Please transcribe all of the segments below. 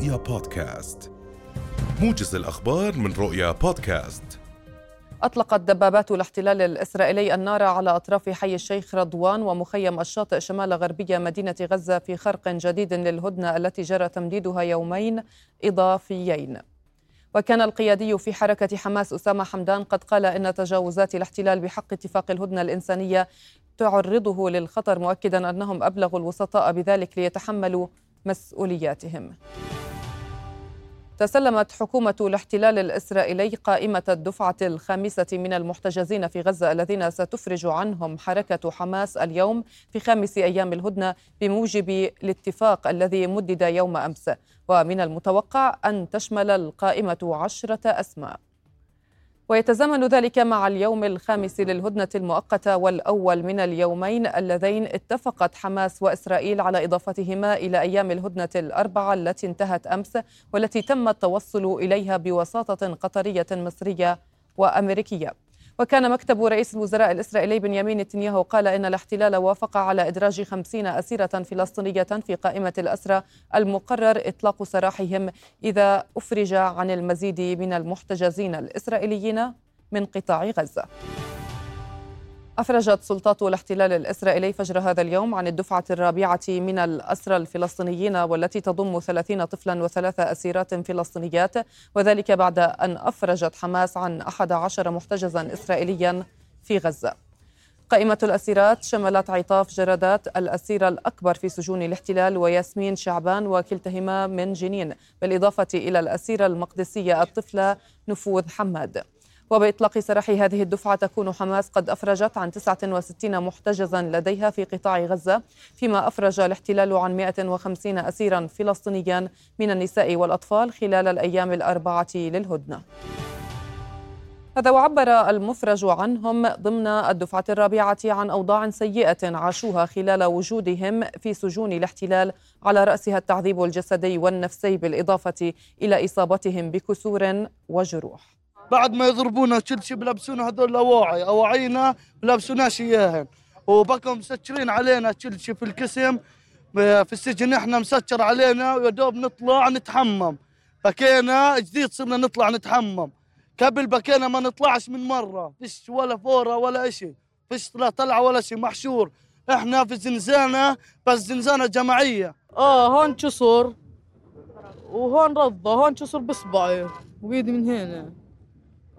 رؤيا بودكاست. موجز الأخبار من رؤيا بودكاست. أطلقت دبابات الاحتلال الإسرائيلي النار على أطراف حي الشيخ رضوان ومخيم الشاطئ شمال غربية مدينة غزة في خرق جديد للهدنة التي جرى تمديدها يومين إضافيين. وكان القيادي في حركة حماس أسامة حمدان قد قال إن تجاوزات الاحتلال بحق اتفاق الهدنة الإنسانية تعرضه للخطر مؤكدا أنهم أبلغوا الوسطاء بذلك ليتحملوا مسؤولياتهم. تسلمت حكومة الاحتلال الإسرائيلي قائمة الدفعة الخامسة من المحتجزين في غزة الذين ستفرج عنهم حركة حماس اليوم في خامس أيام الهدنة بموجب الاتفاق الذي مدد يوم أمس. ومن المتوقع أن تشمل القائمة عشرة أسماء. ويتزامن ذلك مع اليوم الخامس للهدنة المؤقتة والأول من اليومين اللذين اتفقت حماس وإسرائيل على إضافتهما إلى أيام الهدنة الأربعة التي انتهت أمس والتي تم التوصل إليها بوساطة قطرية مصرية وأمريكية. وكان مكتب رئيس الوزراء الإسرائيلي بنيامين نتنياهو قال إن الاحتلال وافق على إدراج خمسين أسيرة فلسطينية في قائمة الأسرى المقرر إطلاق سراحهم إذا أفرج عن المزيد من المحتجزين الإسرائيليين من قطاع غزة. أفرجت سلطات الاحتلال الإسرائيلي فجر هذا اليوم عن الدفعة الرابعة من الأسرى الفلسطينيين والتي تضم 30 طفلا وثلاث أسيرات فلسطينيات وذلك بعد أن أفرجت حماس عن 11 محتجزا إسرائيليا في غزة. قائمة الأسيرات شملت عطاف جردات الأسيرة الأكبر في سجون الاحتلال وياسمين شعبان وكلتهما من جنين بالإضافة إلى الأسيرة المقدسية الطفلة نفوذ حماد. وبإطلاق سراح هذه الدفعة تكون حماس قد أفرجت عن 69 محتجزا لديها في قطاع غزة فيما أفرج الاحتلال عن 150 أسيرا فلسطينيا من النساء والأطفال خلال الأيام الأربعة للهدنة. هذا وعبر المفرج عنهم ضمن الدفعة الرابعة عن أوضاع سيئة عاشوها خلال وجودهم في سجون الاحتلال على رأسها التعذيب الجسدي والنفسي بالإضافة إلى إصابتهم بكسور وجروح. بعد ما يضربونا كل شيء بلبسونا هذول الأواعي أواعينا بلبسوناش اياهن وبقوا مسكرين علينا كل شيء في القسم في السجن إحنا مسكر علينا ويا دوب نطلع نتحمم. بكينا جديد صرنا نطلع نتحمم. قبل بكينا ما نطلعش من مرة فيش ولا فورة ولا شيء فيش طلع ولا شيء محشور. إحنا في زنزانة بس زنزانة جماعية. آه هون كسر وهون رضه هون كسر بصبعي وبيدي من هنا.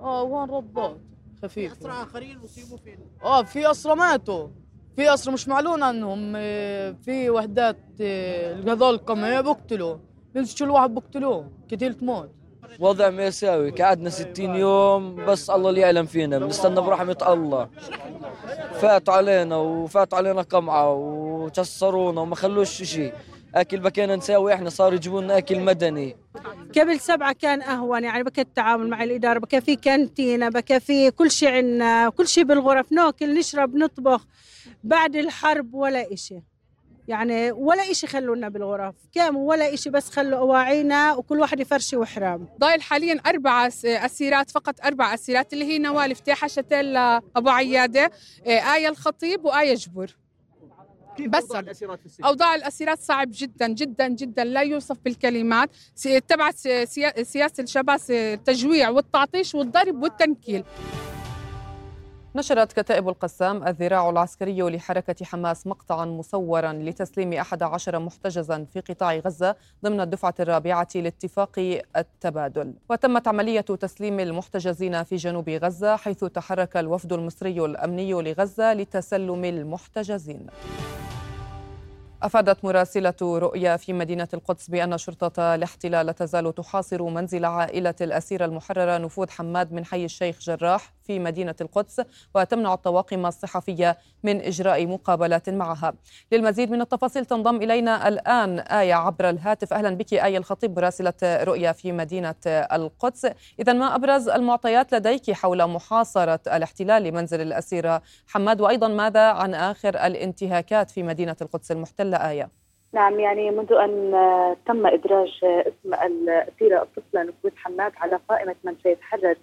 آه وين رباط خفيف. أسرى آخرين اصيبوا فين؟ آه في أسرى ماتوا. في أسرى مش معلون عنهم. آه، في وحدات آه، هذول القمع بقتلوا. بيمسكوا الواحد بقتلوه. كتيلة موت وضع مأساوي. قعدنا 60 يوم. بس الله اللي يعلم فينا. بنستنى برحمة الله. فاتوا علينا وفاتوا علينا قمعة وكسرونا وما خلوش شيء أكل بكينا نساوي إحنا صاروا يجيبوا لنا أكل مدني. قبل سبعة كان أهون يعني بكى التعامل مع الإدارة بكى في كانتينا بكى في كل شيء عندنا كل شيء بالغرف ناكل نشرب نطبخ بعد الحرب ولا إشي. يعني ولا إشي خلونا بالغرف كاموا ولا إشي بس خلوا أواعينا وكل واحد يفرشي وحرام. ضايل حاليا أربع أسيرات فقط أربع أسيرات اللي هي نوال فتاحة شتيل أبو عيادة آية الخطيب وآية جبر بس؟ أوضاع الأسيرات صعب جدا جدا جدا. لا يوصف بالكلمات. تبعت سياسة الشباب التجويع والتعطيش والضرب والتنكيل. نشرت كتائب القسام الذراع العسكري لحركة حماس مقطعا مصورا لتسليم 11 محتجزا في قطاع غزة ضمن الدفعة الرابعة لاتفاق التبادل. وتمت عملية تسليم المحتجزين في جنوب غزة حيث تحرك الوفد المصري الأمني لغزة لتسلم المحتجزين. أفادت مراسلة رؤيا في مدينة القدس بأن شرطة الاحتلال لا تزال تحاصر منزل عائلة الأسيرة المحررة نفوذ حماد من حي الشيخ جراح في مدينة القدس وتمنع الطواقم الصحفية من إجراء مقابلات معها. للمزيد من التفاصيل تنضم إلينا الآن آية عبر الهاتف. أهلا بك آية الخطيب مراسلة رؤيا في مدينة القدس. إذا ما أبرز المعطيات لديك حول محاصرة الاحتلال لمنزل الأسيرة حماد؟ وأيضا ماذا عن آخر الانتهاكات في مدينة القدس المحتلة؟ آية. نعم يعني منذ أن تم إدراج اسم الأسيرة الطفلة نفوذ حماد على قائمة من سيتحرر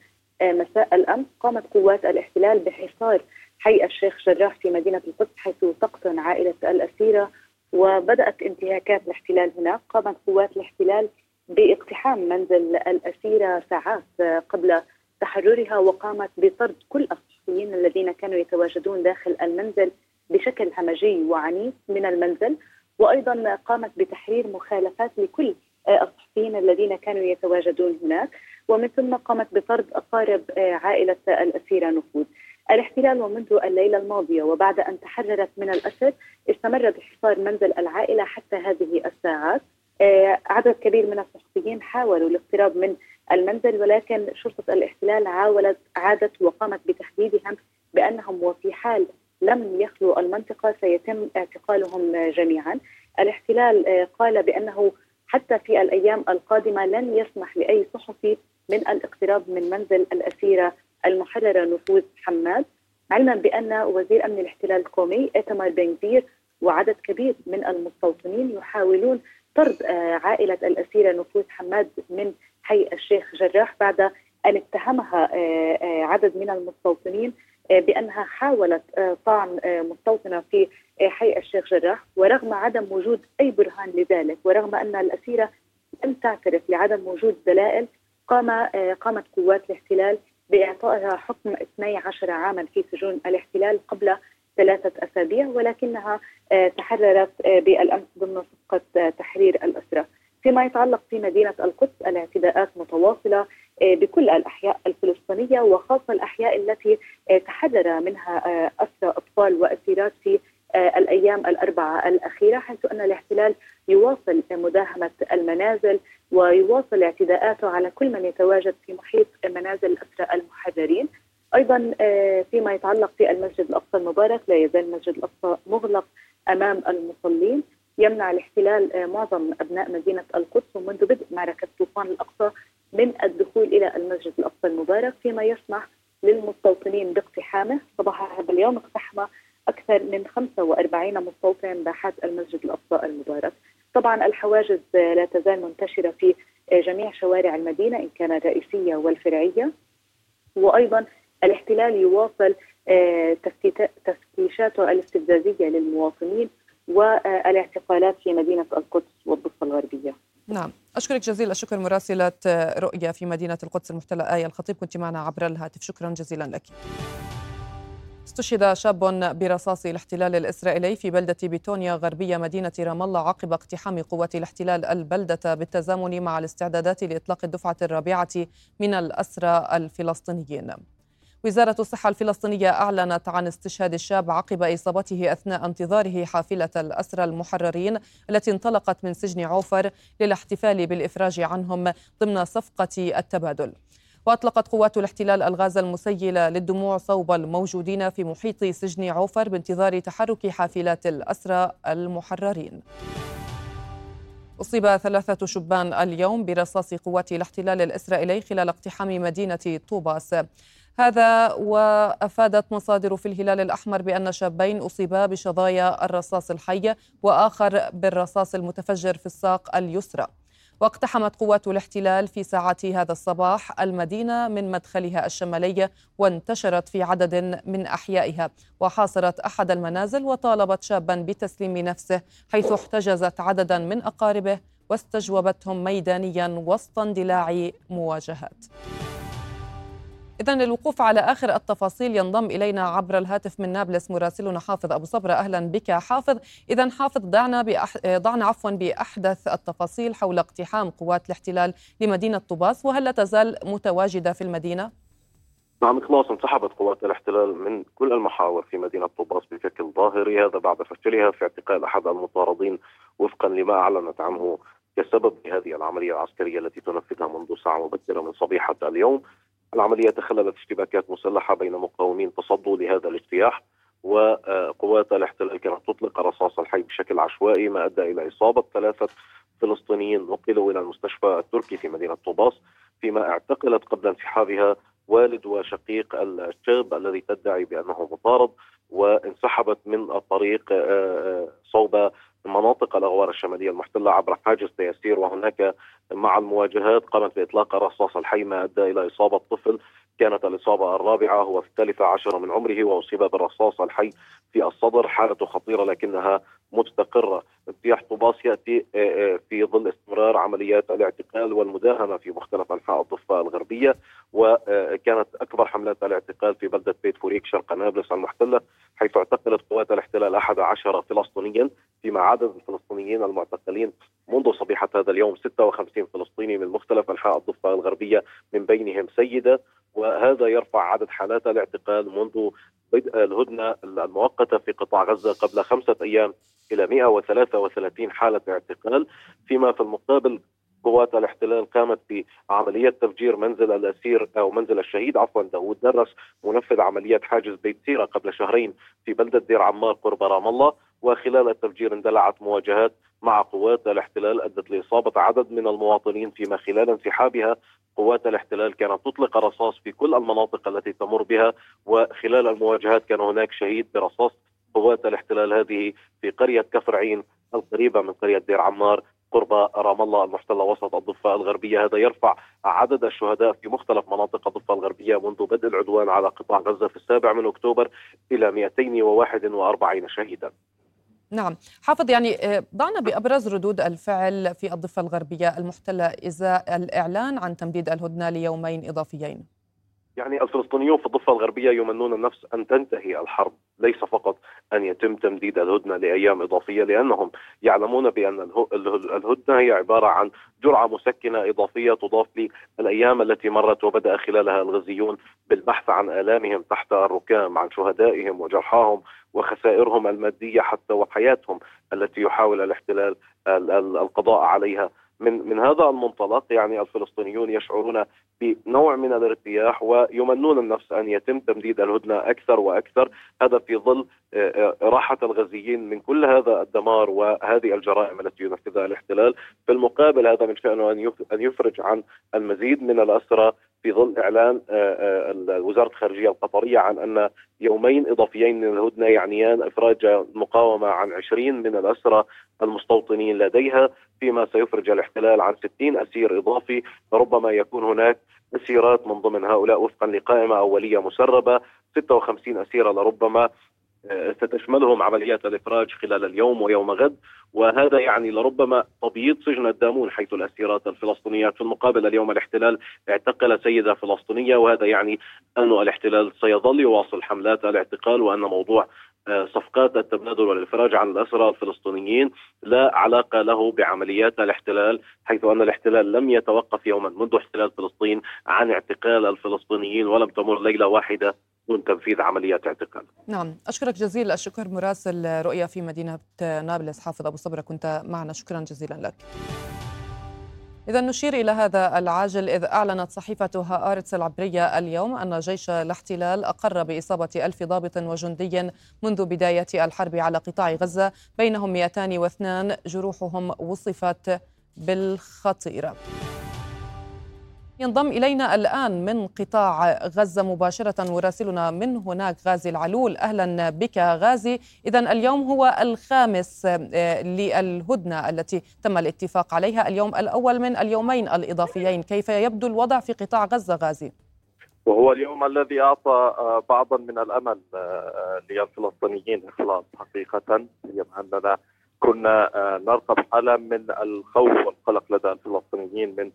مساء الأمس. قامت قوات الاحتلال بحصار حي الشيخ جراح في مدينة القدس حيث تقطن عائلة الأسيرة وبدأت انتهاكات الاحتلال هناك. قامت قوات الاحتلال باقتحام منزل الأسيرة ساعات قبل تحررها وقامت بطرد كل الصحفيين الذين كانوا يتواجدون داخل المنزل بشكل همجي وعنيف من المنزل. وأيضا قامت بتحرير مخالفات لكل الصحفيين الذين كانوا يتواجدون هناك. ومن ثم قامت بطرد أقارب عائلة الأسيرة نفوذ. الاحتلال ومنذ الليلة الماضية وبعد أن تحررت من الاسر استمر بحصار منزل العائلة حتى هذه الساعات. عدد كبير من الصحفيين حاولوا الاقتراب من المنزل ولكن شرطة الاحتلال عاولت عادت وقامت بتهديدهم بأنهم وفي حال لم يخلوا المنطقة سيتم اعتقالهم جميعا. الاحتلال قال بأنه حتى في الأيام القادمة لن يسمح لأي صحفي من الاقتراب من منزل الأسيرة المحررة نفوذ حماد علما بأن وزير أمن الاحتلال القومي إيتمار بن گفير وعدد كبير من المستوطنين يحاولون طرد عائلة الأسيرة نفوذ حماد من حي الشيخ جراح بعد أن اتهمها عدد من المستوطنين بأنها حاولت طعن مستوطنة في حي الشيخ جراح. ورغم عدم وجود أي برهان لذلك ورغم أن الأسيرة لم تعترف لعدم وجود دلائل قام قامت قوات الاحتلال بإعطائها حكم 12 عاما في سجون الاحتلال قبل ثلاثة أسابيع ولكنها تحررت بالأمس ضمن صفقة تحرير الأسرة. فيما يتعلق في مدينة القدس الاعتداءات متواصلة بكل الأحياء الفلسطينية وخاصة الأحياء التي تحرر منها أسرى أطفال وأسيرات في الأيام الأربعة الأخيرة حيث أن الاحتلال يواصل مداهمة المنازل ويواصل اعتداءاته على كل من يتواجد في محيط منازل الاسرى المحررين. أيضا فيما يتعلق في المسجد الأقصى المبارك لا يزال المسجد الأقصى مغلق أمام المصلين يمنع الاحتلال معظم أبناء مدينة القدس ومنذ بدء معركة طوفان الأقصى من الدخول إلى المسجد الأقصى المبارك فيما يسمح للمستوطنين باقتحامه صباح هذا اليوم اقتحم أكثر من 45 مستوطن باحات المسجد الأقصى المبارك. طبعا الحواجز لا تزال منتشرة في جميع شوارع المدينة إن كان الرئيسية والفرعية. وأيضا الاحتلال يواصل تفتيشاته الاستفزازية للمواطنين والاعتقالات في مدينة القدس والضفة الغربية. نعم أشكرك جزيل الشكر مراسلة رؤية في مدينة القدس المحتلة آية الخطيب كنت معنا عبر الهاتف شكرا جزيلا لك استشهد شاب برصاص الاحتلال الإسرائيلي في بلدة بيتونيا غربية مدينة رام الله عقب اقتحام قوات الاحتلال البلدة بالتزامن مع الاستعدادات لإطلاق الدفعة الرابعة من الأسرى الفلسطينيين. وزارة الصحة الفلسطينية أعلنت عن استشهاد الشاب عقب إصابته أثناء انتظاره حافلة الأسرى المحررين التي انطلقت من سجن عوفر للاحتفال بالإفراج عنهم ضمن صفقة التبادل. وأطلقت قوات الاحتلال الغاز المسيل للدموع صوب الموجودين في محيط سجن عوفر بانتظار تحرك حافلات الأسرى المحررين. أصيب ثلاثة شبان اليوم برصاص قوات الاحتلال الإسرائيلي خلال اقتحام مدينة طوباس. هذا وأفادت مصادر في الهلال الأحمر بأن شابين أصيبا بشظايا الرصاص الحي وآخر بالرصاص المتفجر في الساق اليسرى. واقتحمت قوات الاحتلال في ساعات هذا الصباح المدينة من مدخلها الشمالي وانتشرت في عدد من أحيائها. وحاصرت أحد المنازل وطالبت شابا بتسليم نفسه حيث احتجزت عددا من أقاربه واستجوبتهم ميدانيا وسط اندلاع مواجهات. إذا للوقوف على آخر التفاصيل ينضم إلينا عبر الهاتف من نابلس مراسلنا حافظ أبو صبرة. أهلا بك حافظ. إذا حافظ بأح... ضعنا عفوا بأحدث التفاصيل حول اقتحام قوات الاحتلال لمدينة طوباس وهل لا تزال متواجدة في المدينة؟ نعم خلاص انسحبت قوات الاحتلال من كل المحاور في مدينة طوباس بشكل ظاهري. هذا بعد فشلها في اعتقال أحد المطاردين وفقا لما أعلنت عنه كسبب لهذه العملية العسكرية التي تنفذها منذ ساعة مبكرة من صبيحة اليوم. العملية تخللت اشتباكات مسلحة بين مقاومين تصدوا لهذا الاجتياح وقوات الاحتلال كانت تطلق رصاص الحي بشكل عشوائي ما أدى إلى إصابة ثلاثة فلسطينيين نقلوا إلى المستشفى التركي في مدينة طوباس فيما اعتقلت قبل انسحابها والد وشقيق الشاب الذي تدعي بأنه مطارد وانسحبت من الطريق صوب مناطق الأغوار الشمالية المحتلة عبر حاجز تيسير وهناك مع المواجهات قامت بإطلاق الرصاص الحي ما ادى إلى إصابة طفل كانت الإصابة الرابعة هو في الثالثة عشر من عمره وأصيب بالرصاص الحي في الصدر حالته خطيرة لكنها مستقرة. اجتياح طوباس يأتي آه، آه، في ظل استمرار عمليات الاعتقال والمداهمة في مختلف أنحاء الضفة الغربية وكانت أكبر حملات الاعتقال في بلدة بيت فوريك شرق نابلس المحتلة حيث اعتقلت قوات الاحتلال 11 فلسطينيا فيما عدد الفلسطينيين المعتقلين منذ صبيحة هذا اليوم 56 فلسطيني من مختلف أنحاء الضفة الغربية من بينهم سيدة. وهذا يرفع عدد حالات الاعتقال منذ بدء الهدنة المؤقتة في قطاع غزة قبل خمسة أيام إلى 133 حالة اعتقال فيما في المقابل قوات الاحتلال قامت بعملية تفجير منزل الأسير أو منزل الشهيد عفوا داود درس منفذ عملية حاجز بيت سيرة قبل شهرين في بلدة دير عمار قرب رام الله. وخلال التفجير اندلعت مواجهات مع قوات الاحتلال أدت لإصابة عدد من المواطنين فيما خلال انسحابها قوات الاحتلال كانت تطلق الرصاص في كل المناطق التي تمر بها. وخلال المواجهات كان هناك شهيد برصاص قوات الاحتلال هذه في قرية كفر عين القريبة من قرية دير عمار قرب رام الله المحتلة وسط الضفة الغربية. هذا يرفع عدد الشهداء في مختلف مناطق الضفة الغربية منذ بدء العدوان على قطاع غزة في السابع من أكتوبر إلى 241 شهيدا. نعم. حافظ يعني آه، ضعنا بأبرز ردود الفعل في الضفة الغربية المحتلة إزاء الإعلان عن تمديد الهدنة ليومين إضافيين. يعني الفلسطينيون في الضفة الغربية يمنون النفس أن تنتهي الحرب. ليس فقط أن يتم تمديد الهدنة لأيام إضافية لأنهم يعلمون بأن الهدنة هي عبارة عن جرعة مسكنة إضافية تضاف للأيام التي مرت وبدأ خلالها الغزيون بالبحث عن آلامهم تحت الركام عن شهدائهم وجرحاهم وخسائرهم المادية حتى وحياتهم التي يحاول الاحتلال القضاء عليها. من من هذا المنطلق يعني الفلسطينيون يشعرون بنوع من الارتياح ويمنون النفس أن يتم تمديد الهدنة أكثر وأكثر. هذا في ظل آه، آه، راحة الغزيين من كل هذا الدمار وهذه الجرائم التي ينفذها الاحتلال. في المقابل هذا من شأنه أن يفرج عن المزيد من الأسرى في ظل إعلان آه، وزارة الخارجية القطرية عن أن يومين إضافيين من الهدنة يعنيان إفراج المقاومه عن 20 من الاسرى المستوطنين لديها فيما سيفرج الاحتلال عن 60 أسير إضافي. ربما يكون هناك أسيرات من ضمن هؤلاء وفقا لقائمة أولية مسربة. 56 أسيرة لربما آه، ستشملهم عمليات الإفراج خلال اليوم ويوم غد وهذا يعني لربما تبييض سجن الدامون حيث الأسيرات الفلسطينيات في المقابل اليوم الاحتلال اعتقل سيدة فلسطينية وهذا يعني أن الاحتلال سيظل يواصل حملات الاعتقال وأن موضوع آه، صفقات التبادل والافراج عن الأسرى الفلسطينيين لا علاقة له بعمليات الاحتلال حيث أن الاحتلال لم يتوقف يوما منذ احتلال فلسطين عن اعتقال الفلسطينيين ولم تمر ليلة واحدة دون تنفيذ عمليات اعتقال. نعم، أشكرك جزيل الشكر مراسل رؤيا في مدينة نابلس حافظ أبو صبره كنت معنا شكرا جزيلا لك. إذا نشير إلى هذا العاجل إذ أعلنت صحيفة هآرتس العبرية اليوم أن جيش الاحتلال أقر بإصابة ألف ضابط وجندي منذ بداية الحرب على قطاع غزة بينهم 202 جروحهم وصفت بالخطيرة ينضم إلينا الآن من قطاع غزة مباشرة مراسلنا من هناك غازي العلول. أهلا بك غازي. إذا اليوم هو الخامس آه، للهدنة التي تم الاتفاق عليها. اليوم الأول من اليومين الإضافيين. كيف يبدو الوضع في قطاع غزة غازي؟ وهو اليوم الذي أعطى آه، بعضا من الأمل آه، للفلسطينيين إخلاص حقيقة. أننا كنا نرقب حالة من الخوف والقلق لدى الفلسطينيين من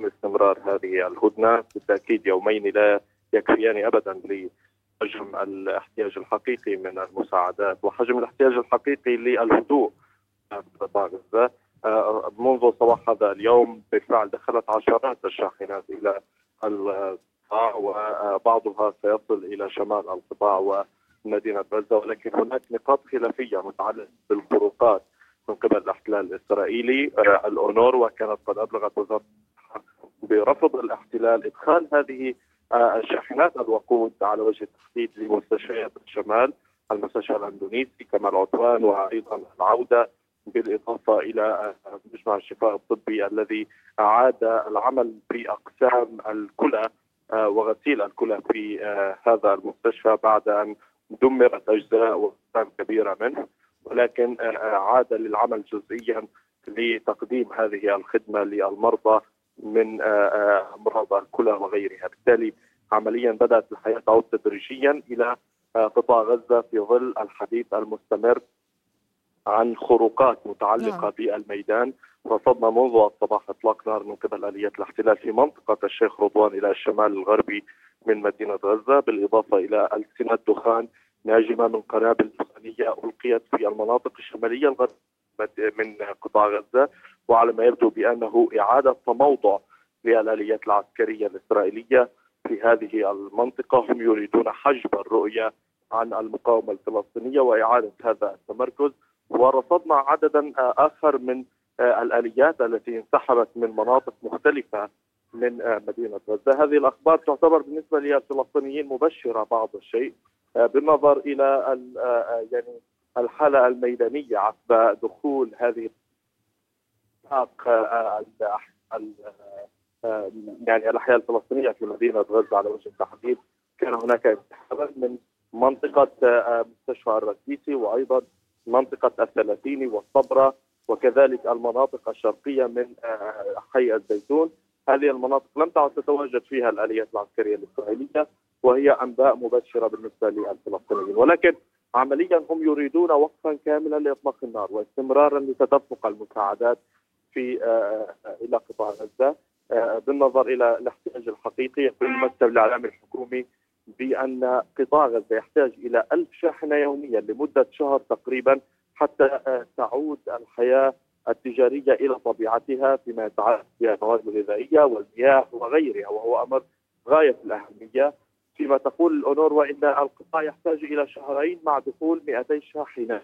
استمرار هذه الهدنة. بالتأكيد يومين لا يكفيان ابدا لحجم الاحتياج الحقيقي من المساعدات وحجم الاحتياج الحقيقي للهدوء. غزه آه، منذ صباح هذا اليوم بالفعل دخلت عشرات الشاحنات إلى القطاع وبعضها سيصل إلى شمال القطاع ومدينة غزه ولكن هناك نقاط خلافية متعلقة بالخروقات من قبل الاحتلال الإسرائيلي آه، الأونور وكانت قد أبلغت وزارة برفض الاحتلال إدخال هذه آه، الشاحنات الوقود على وجه التحديد لمستشفيات الشمال المستشفى الإندونيسي كمال عدوان وأيضا العودة بالإضافة إلى آه، مجمع الشفاء الطبي الذي اعاد العمل بأقسام الكلى وغسيل الكلى في هذا المستشفى بعد أن دمرت أجزاء وأقسام كبيرة منه. ولكن آه، آه، عاد للعمل جزئيا لتقديم هذه الخدمة للمرضى من آه، امراض الكلى وغيرها، بالتالي عمليا بدأت الحياة تعود تدريجيا إلى قطاع غزة في ظل الحديث المستمر عن خروقات متعلقة نعم. بالميدان رصدنا منذ الصباح إطلاق نار من قبل آليات الاحتلال في منطقة الشيخ رضوان إلى الشمال الغربي من مدينة غزة بالإضافة إلى ألسنة دخان ناجمة من قنابل دخانيه ألقيت في المناطق الشمالية الغربيه من قطاع غزة وعلى ما يبدو بأنه إعادة تموضع للآليات العسكرية الإسرائيلية في هذه المنطقة. هم يريدون حجب الرؤية عن المقاومة الفلسطينية وإعادة هذا التمركز. ورصدنا عددا آخر من الآليات التي انسحبت من مناطق مختلفة من مدينة غزة، هذه الأخبار تعتبر بالنسبة للفلسطينيين مبشرة بعض الشيء. بالنظر إلى يعني الحالة الميدانية عقب دخول هذه يعني الأحياء الفلسطينية في مدينة غزة على وجه التحديد كان هناك انسحابات من منطقة مستشفى الركيسي وأيضا منطقة الثلاثيني والصبرة وكذلك المناطق الشرقية من حي الزيتون. هذه المناطق لم تعد تتواجد فيها الآليات العسكرية الإسرائيلية. وهي أنباء مبشرة بالنسبة للفلسطينيين ولكن عمليا هم يريدون وقفا كاملا لإطلاق النار واستمرارا لتدفق المساعدات في إلى قطاع غزة بالنظر إلى الاحتياج الحقيقي يقول المكتب الإعلامي الحكومي بأن قطاع غزة يحتاج إلى ألف شاحنة يوميا لمدة شهر تقريبا حتى تعود الحياة التجارية إلى طبيعتها فيما يتعلق بالمواد الغذائيه والمياه وغيرها وهو أمر غاية الأهمية. فيما تقول الأونروا إن القطاع يحتاج إلى شهرين مع دخول 200 شاحنة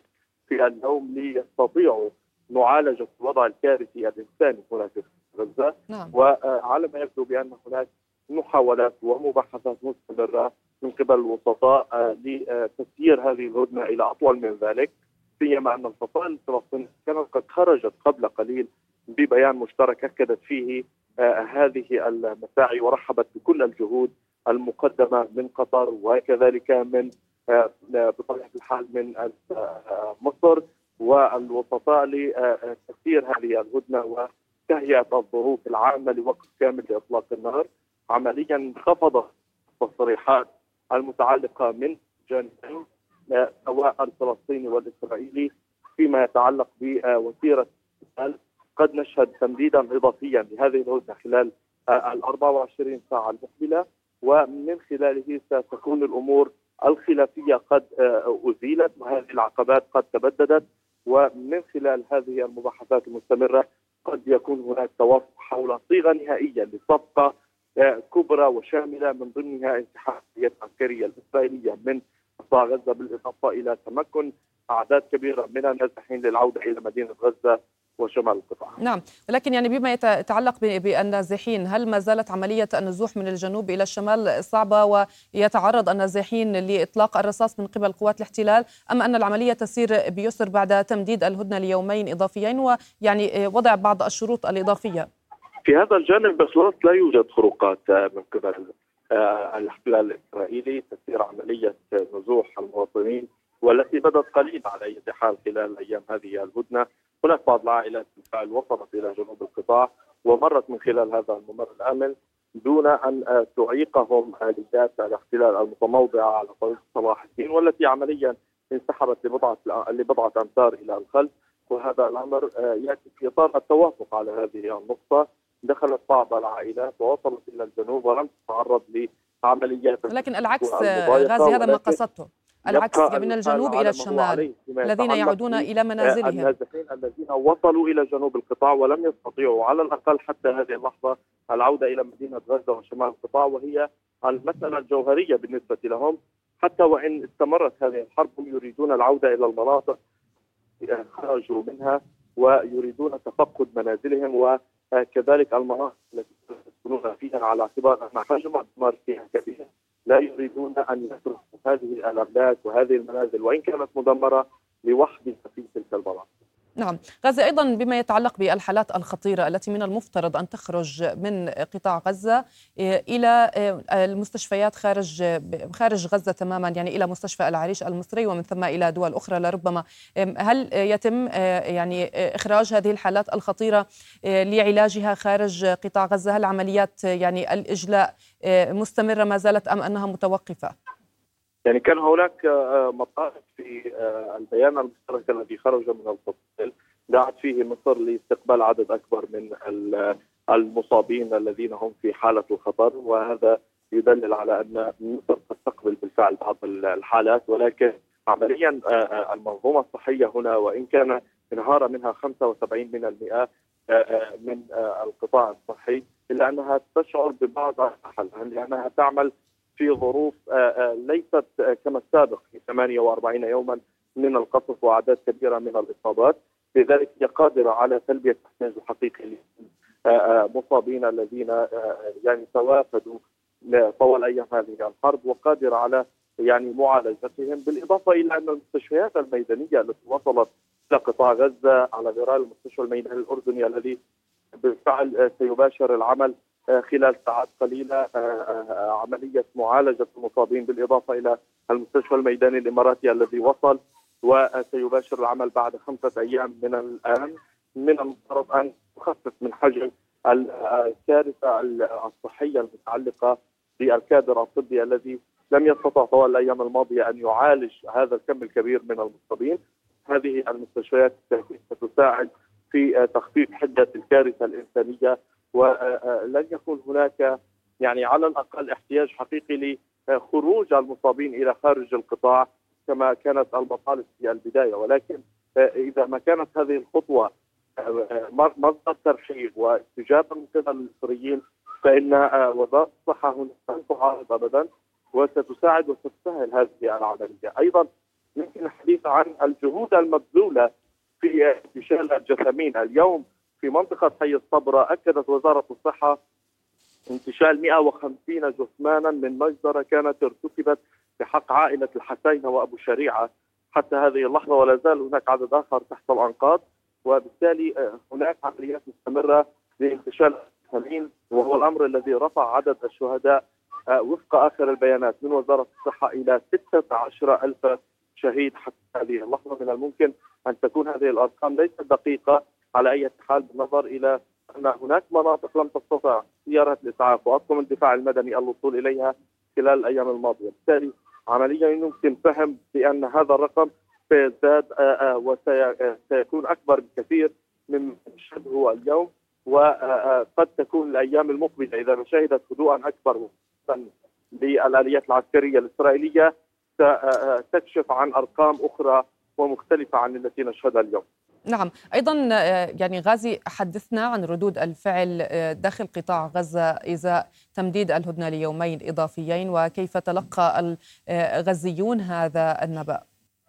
في اليوم ليستطيعوا معالجة الوضع الكارثي الإنساني هنا في غزة نعم. وعلى ما يبدو بأن هناك محاولات ومباحثات مستمرة من قبل الوسطاء لتسيير هذه الهدنة إلى أطول من ذلك سيما أن الفصائل الفلسطينية كانت قد خرجت قبل قليل ببيان مشترك أكدت فيه هذه المساعي ورحبت بكل الجهود المقدمة من قطر وكذلك من بطبيعة الحال من مصر والوسطاء لتسيير هذه الهدنة وتهيئة الظروف العامة لوقف كامل لإطلاق النار عمليا انخفضت التصريحات المتعلقة من جانبين سواء الفلسطيني والإسرائيلي فيما يتعلق بوتيره قد نشهد تمديدا اضافيا لهذه الهدنة خلال ال 24 ساعة المقبلة. ومن خلاله ستكون الأمور الخلافية قد أزيلت وهذه العقبات قد تبددت. ومن خلال هذه المباحثات المستمرة قد يكون هناك توافق حول صيغة نهائية لصفقة كبرى وشاملة من ضمنها انسحاب العسكرية الإسرائيلية من قطاع غزة بالإضافة إلى تمكن أعداد كبيرة من النازحين للعودة إلى مدينة غزة. وشمال القطاع. نعم ولكن يعني بما يتعلق بالنازحين هل ما زالت عملية النزوح من الجنوب إلى الشمال صعبة ويتعرض النازحين لإطلاق الرصاص من قبل قوات الاحتلال أم أن العملية تسير بيسر بعد تمديد الهدنة ليومين إضافيين ويعني وضع بعض الشروط الإضافية؟ في هذا الجانب بخلاص لا يوجد خروقات من قبل الاحتلال الإسرائيلي. تسير عملية نزوح المواطنين والتي بدت قليلا على أي حال خلال أيام هذه الهدنة، هناك بعض العائلات بالفعل وصلت إلى جنوب القطاع ومرت من خلال هذا الممر الأمن دون أن تعيقهم آليات الاحتلال المتموضعة على طريق صلاح الدين والتي عمليا انسحبت لبضعة لبضعة أمتار إلى الخلف. وهذا الأمر يأتي في إطار التوافق على هذه النقطة. دخلت بعض العائلات ووصلت إلى الجنوب ولم تتعرض لعمليات لكن العكس غازي هذا ما قصدته. العكس من الجنوب إلى الشمال الذين يعودون إلى منازلهم. النازحين الذين وصلوا إلى جنوب القطاع ولم يستطيعوا على الأقل حتى هذه اللحظة العودة إلى مدينة غزة وشمال القطاع وهي المسألة الجوهرية بالنسبة لهم. حتى وإن استمرت هذه الحرب هم يريدون العودة إلى المناطق خرجوا منها ويريدون تفقد منازلهم وكذلك المناطق التي يسكنون فيها على اعتبار أن حجم الدمار فيها كبير. لا يريدون أن يتركوا هذه الاملاك وهذه المنازل وإن كانت مدمرة لوحدها في تلك المناطق. نعم. غزة أيضا بما يتعلق بالحالات الخطيرة التي من المفترض أن تخرج من قطاع غزة إلى المستشفيات خارج خارج غزة تماما يعني إلى مستشفى العريش المصري ومن ثم إلى دول أخرى لربما. هل يتم يعني إخراج هذه الحالات الخطيرة لعلاجها خارج قطاع غزة؟ هل عمليات يعني الإجلاء مستمرة ما زالت أم أنها متوقفة؟ يعني كان هناك آه، مطالب في آه، البيان المشترك الذي خرج من الفصل دعت فيه مصر لاستقبال عدد أكبر من المصابين الذين هم في حالة الخطر وهذا يدلل على أن مصر تستقبل بالفعل بعض الحالات ولكن عمليا آه، المنظومة الصحية هنا وإن كان انهار منها 75 من من القطاع الصحي إلا أنها تشعر ببعض الحل لأنها تعمل في ظروف آه، آه، ليست كما السابق في 48 يوما من القصف وأعداد كبيرة من الإصابات. لذلك هي قادرة على تلبية الاحتياج الحقيقي للمصابين آه، الذين يعني توافدوا طوال أيام هذه الحرب وقادرة على يعني معالجتهم بالإضافة إلى أن المستشفيات الميدانية التي وصلت إلى قطاع غزة على غرار المستشفى الميداني الأردني الذي بالفعل سيباشر العمل آه، خلال ساعات قليلة آه، آه، عملية معالجة المصابين بالإضافة إلى المستشفى الميداني الإماراتي الذي وصل وسيباشر العمل بعد خمسة أيام من الآن من المفترض أن تخفف من حجم الكارثة الصحية المتعلقة بالكادر الطبي الذي لم يستطع طوال الأيام الماضية أن يعالج هذا الكم الكبير من المصابين. هذه المستشفيات ستساعد في تخفيف حدة الكارثة الإنسانية ولن يكون هناك يعني على الأقل احتياج حقيقي لخروج المصابين إلى خارج القطاع كما كانت المطالب في البداية. ولكن إذا ما كانت هذه الخطوة مصدر ترحيب واستجابة من قبل المصريين فإن وزارة الصحة هنا لن تعارض ابدا وستساعد وستسهل هذه العملية، أيضا يمكن الحديث عن الجهود المبذولة في انتشال الجثامين، اليوم في منطقة حي الصبرة أكدت وزارة الصحة انتشال 150 جثمانا من مجزرة كانت ارتكبت بحق عائلة الحسينة وأبو شريعة. حتى هذه اللحظة ولا زال هناك عدد آخر تحت الأنقاض وبالتالي آه، هناك عمليات مستمرة لانتشال الجثامين وهو الأمر الذي رفع عدد الشهداء آه، وفق آخر البيانات من وزارة الصحة إلى 16 ألف شهيد. حتى هذه اللحظة من الممكن أن تكون هذه الأرقام ليست دقيقة على أي حال بالنظر إلى أن هناك مناطق لم تستطع سياره الإسعاف واطقم الدفاع المدني الوصول إليها خلال الأيام الماضية، بالتالي عمليا يمكن فهم بأن هذا الرقم سيزداد آه، آه، وسيكون أكبر بكثير مما نشهده اليوم وقد تكون الأيام المقبلة إذا شهدت هدوءا أكبر للآليات العسكرية الإسرائيلية ستكشف عن أرقام أخرى ومختلفة عن التي نشهدها اليوم. نعم. أيضا آه، يعني غازي حدثنا عن ردود الفعل آه، داخل قطاع غزة إزاء تمديد الهدنة ليومين إضافيين وكيف تلقى الغزيون هذا النبأ؟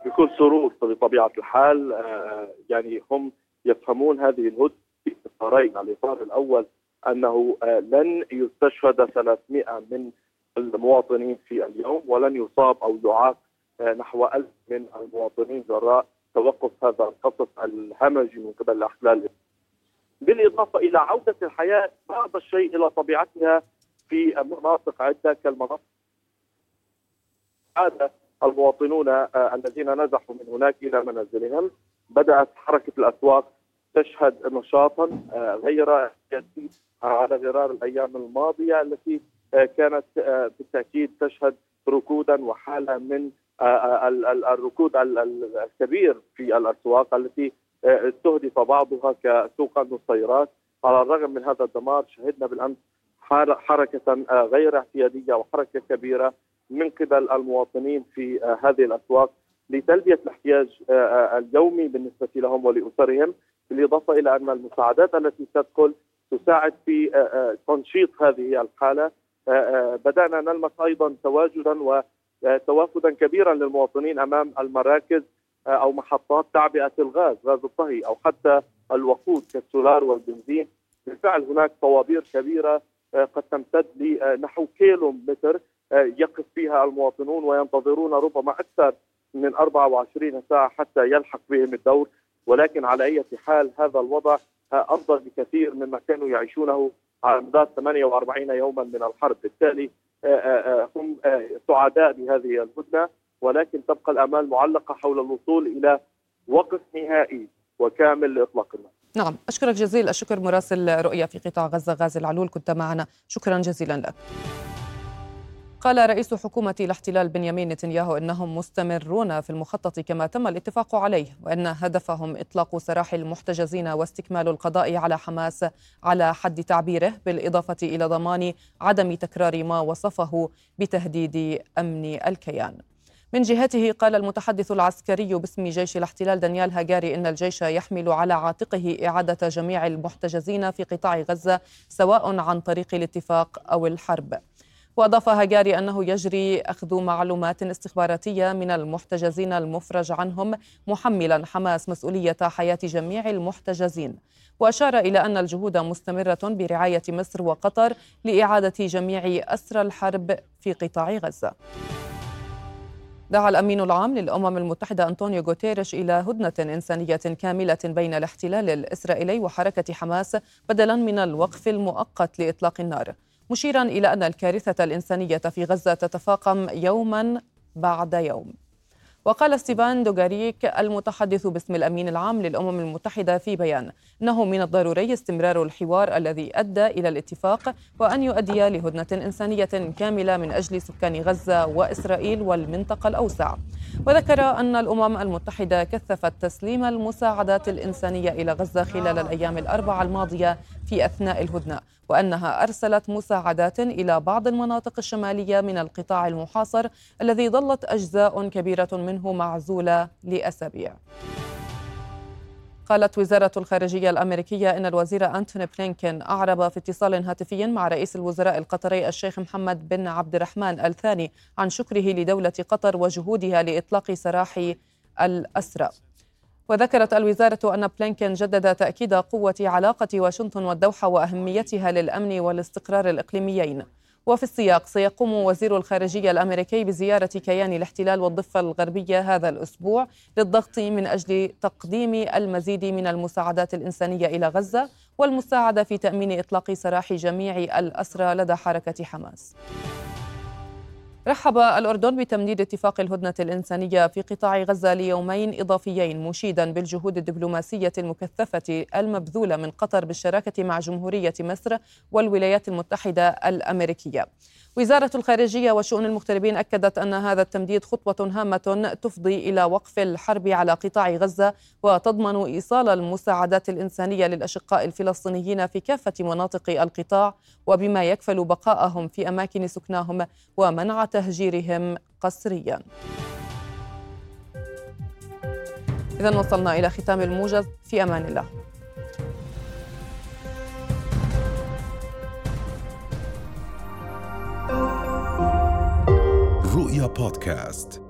بكل سرور بطبيعة الحال آه، يعني هم يفهمون هذه الهدنة في إطارين. الإطار الأول أنه لن يستشهد 300 من المواطنين في اليوم ولن يصاب أو يعاق نحو ألف من المواطنين جراء توقف هذا القصف الهمجي من قبل الاحتلال بالإضافة إلى عودة الحياة بعض الشيء إلى طبيعتها في مناطق عدة كالمناطق. عاد المواطنون آه، الذين نزحوا من هناك إلى منازلهم. بدأت حركة الأسواق تشهد نشاطا آه، غير سياسي على غرار الأيام الماضية التي كانت بالتأكيد تشهد ركودا وحالة من الركود الكبير في الأسواق التي آه، استهدف بعضها كسوق النصيرات على الرغم من هذا الدمار شهدنا بالأمس حركة آه، غير اعتيادية وحركة كبيرة من قبل المواطنين في آه، هذه الأسواق لتلبية الاحتياج اليومي بالنسبة لهم ولأسرهم بالإضافة إلى أن المساعدات التي تدخل تساعد في تنشيط هذه الحالة. بدأنا نلمس أيضا تواجدا و توافدا كبيرا للمواطنين أمام المراكز آه، أو محطات تعبئة الغاز غاز الطهي أو حتى الوقود كالسولار والبنزين. بالفعل هناك طوابير كبيرة آه، قد تمتد لنحو كيلو متر آه، يقف فيها المواطنون وينتظرون ربما أكثر من 24 ساعة حتى يلحق بهم الدور. ولكن على أي حال هذا الوضع افضل بكثير مما كانوا يعيشونه على مدار 48 يوما من الحرب بالتالي آه، آه، آه، هم سعداء بهذه الهدنه ولكن تبقى الأمال معلقة حول الوصول إلى وقف نهائي وكامل لإطلاق النار. نعم أشكرك جزيل الشكر مراسل رؤيا في قطاع غزة غازي العلول كنت معنا شكرا جزيلا لك. قال رئيس حكومة الاحتلال بنيامين نتنياهو إنهم مستمرون في المخطط كما تم الاتفاق عليه وأن هدفهم إطلاق سراح المحتجزين واستكمال القضاء على حماس على حد تعبيره بالإضافة إلى ضمان عدم تكرار ما وصفه بتهديد أمن الكيان. من جهته قال المتحدث العسكري باسم جيش الاحتلال دانيال هاجاري إن الجيش يحمل على عاتقه إعادة جميع المحتجزين في قطاع غزة سواء عن طريق الاتفاق أو الحرب. وأضاف هاجاري أنه يجري أخذ معلومات استخباراتية من المحتجزين المفرج عنهم محملا حماس مسؤولية حياة جميع المحتجزين. وأشار إلى أن الجهود مستمرة برعاية مصر وقطر لإعادة جميع أسرى الحرب في قطاع غزة. دعا الأمين العام للأمم المتحدة أنطونيو غوتيريش إلى هدنة إنسانية كاملة بين الاحتلال الإسرائيلي وحركة حماس بدلا من الوقف المؤقت لإطلاق النار. مشيرا إلى أن الكارثة الإنسانية في غزة تتفاقم يوما بعد يوم. وقال ستيفان دوغاريك المتحدث باسم الأمين العام للأمم المتحدة في بيان أنه من الضروري استمرار الحوار الذي أدى إلى الاتفاق وأن يؤدي لهدنة إنسانية كاملة من أجل سكان غزة وإسرائيل والمنطقة الأوسع. وذكر أن الأمم المتحدة كثفت تسليم المساعدات الإنسانية إلى غزة خلال الأيام الأربعة الماضية في أثناء الهدنة وأنها أرسلت مساعدات إلى بعض المناطق الشمالية من القطاع المحاصر الذي ظلت أجزاء كبيرة منه معزولة لأسابيع. قالت وزارة الخارجية الأمريكية إن الوزير أنتوني بلينكين أعرب في اتصال هاتفي مع رئيس الوزراء القطري الشيخ محمد بن عبد الرحمن الثاني عن شكره لدولة قطر وجهودها لإطلاق سراح الأسرى. وذكرت الوزارة أن بلينكين جدد تأكيد قوة علاقة واشنطن والدوحة وأهميتها للأمن والاستقرار الإقليميين وفي السياق سيقوم وزير الخارجية الأمريكي بزيارة كيان الاحتلال والضفة الغربية هذا الأسبوع للضغط من أجل تقديم المزيد من المساعدات الإنسانية إلى غزة والمساعدة في تأمين إطلاق سراح جميع الأسرى لدى حركة حماس. رحب الأردن بتمديد اتفاق الهدنة الإنسانية في قطاع غزة ليومين إضافيين مشيدا بالجهود الدبلوماسية المكثفة المبذولة من قطر بالشراكة مع جمهورية مصر والولايات المتحدة الأمريكية. وزارة الخارجية وشؤون المغتربين أكدت أن هذا التمديد خطوة هامة تفضي إلى وقف الحرب على قطاع غزة وتضمن إيصال المساعدات الإنسانية للأشقاء الفلسطينيين في كافة مناطق القطاع وبما يكفل بقائهم في أماكن سكناهم ومنع تهجيرهم قسريا. إذا وصلنا إلى ختام الموجز. في أمان الله. رؤيا بودكاست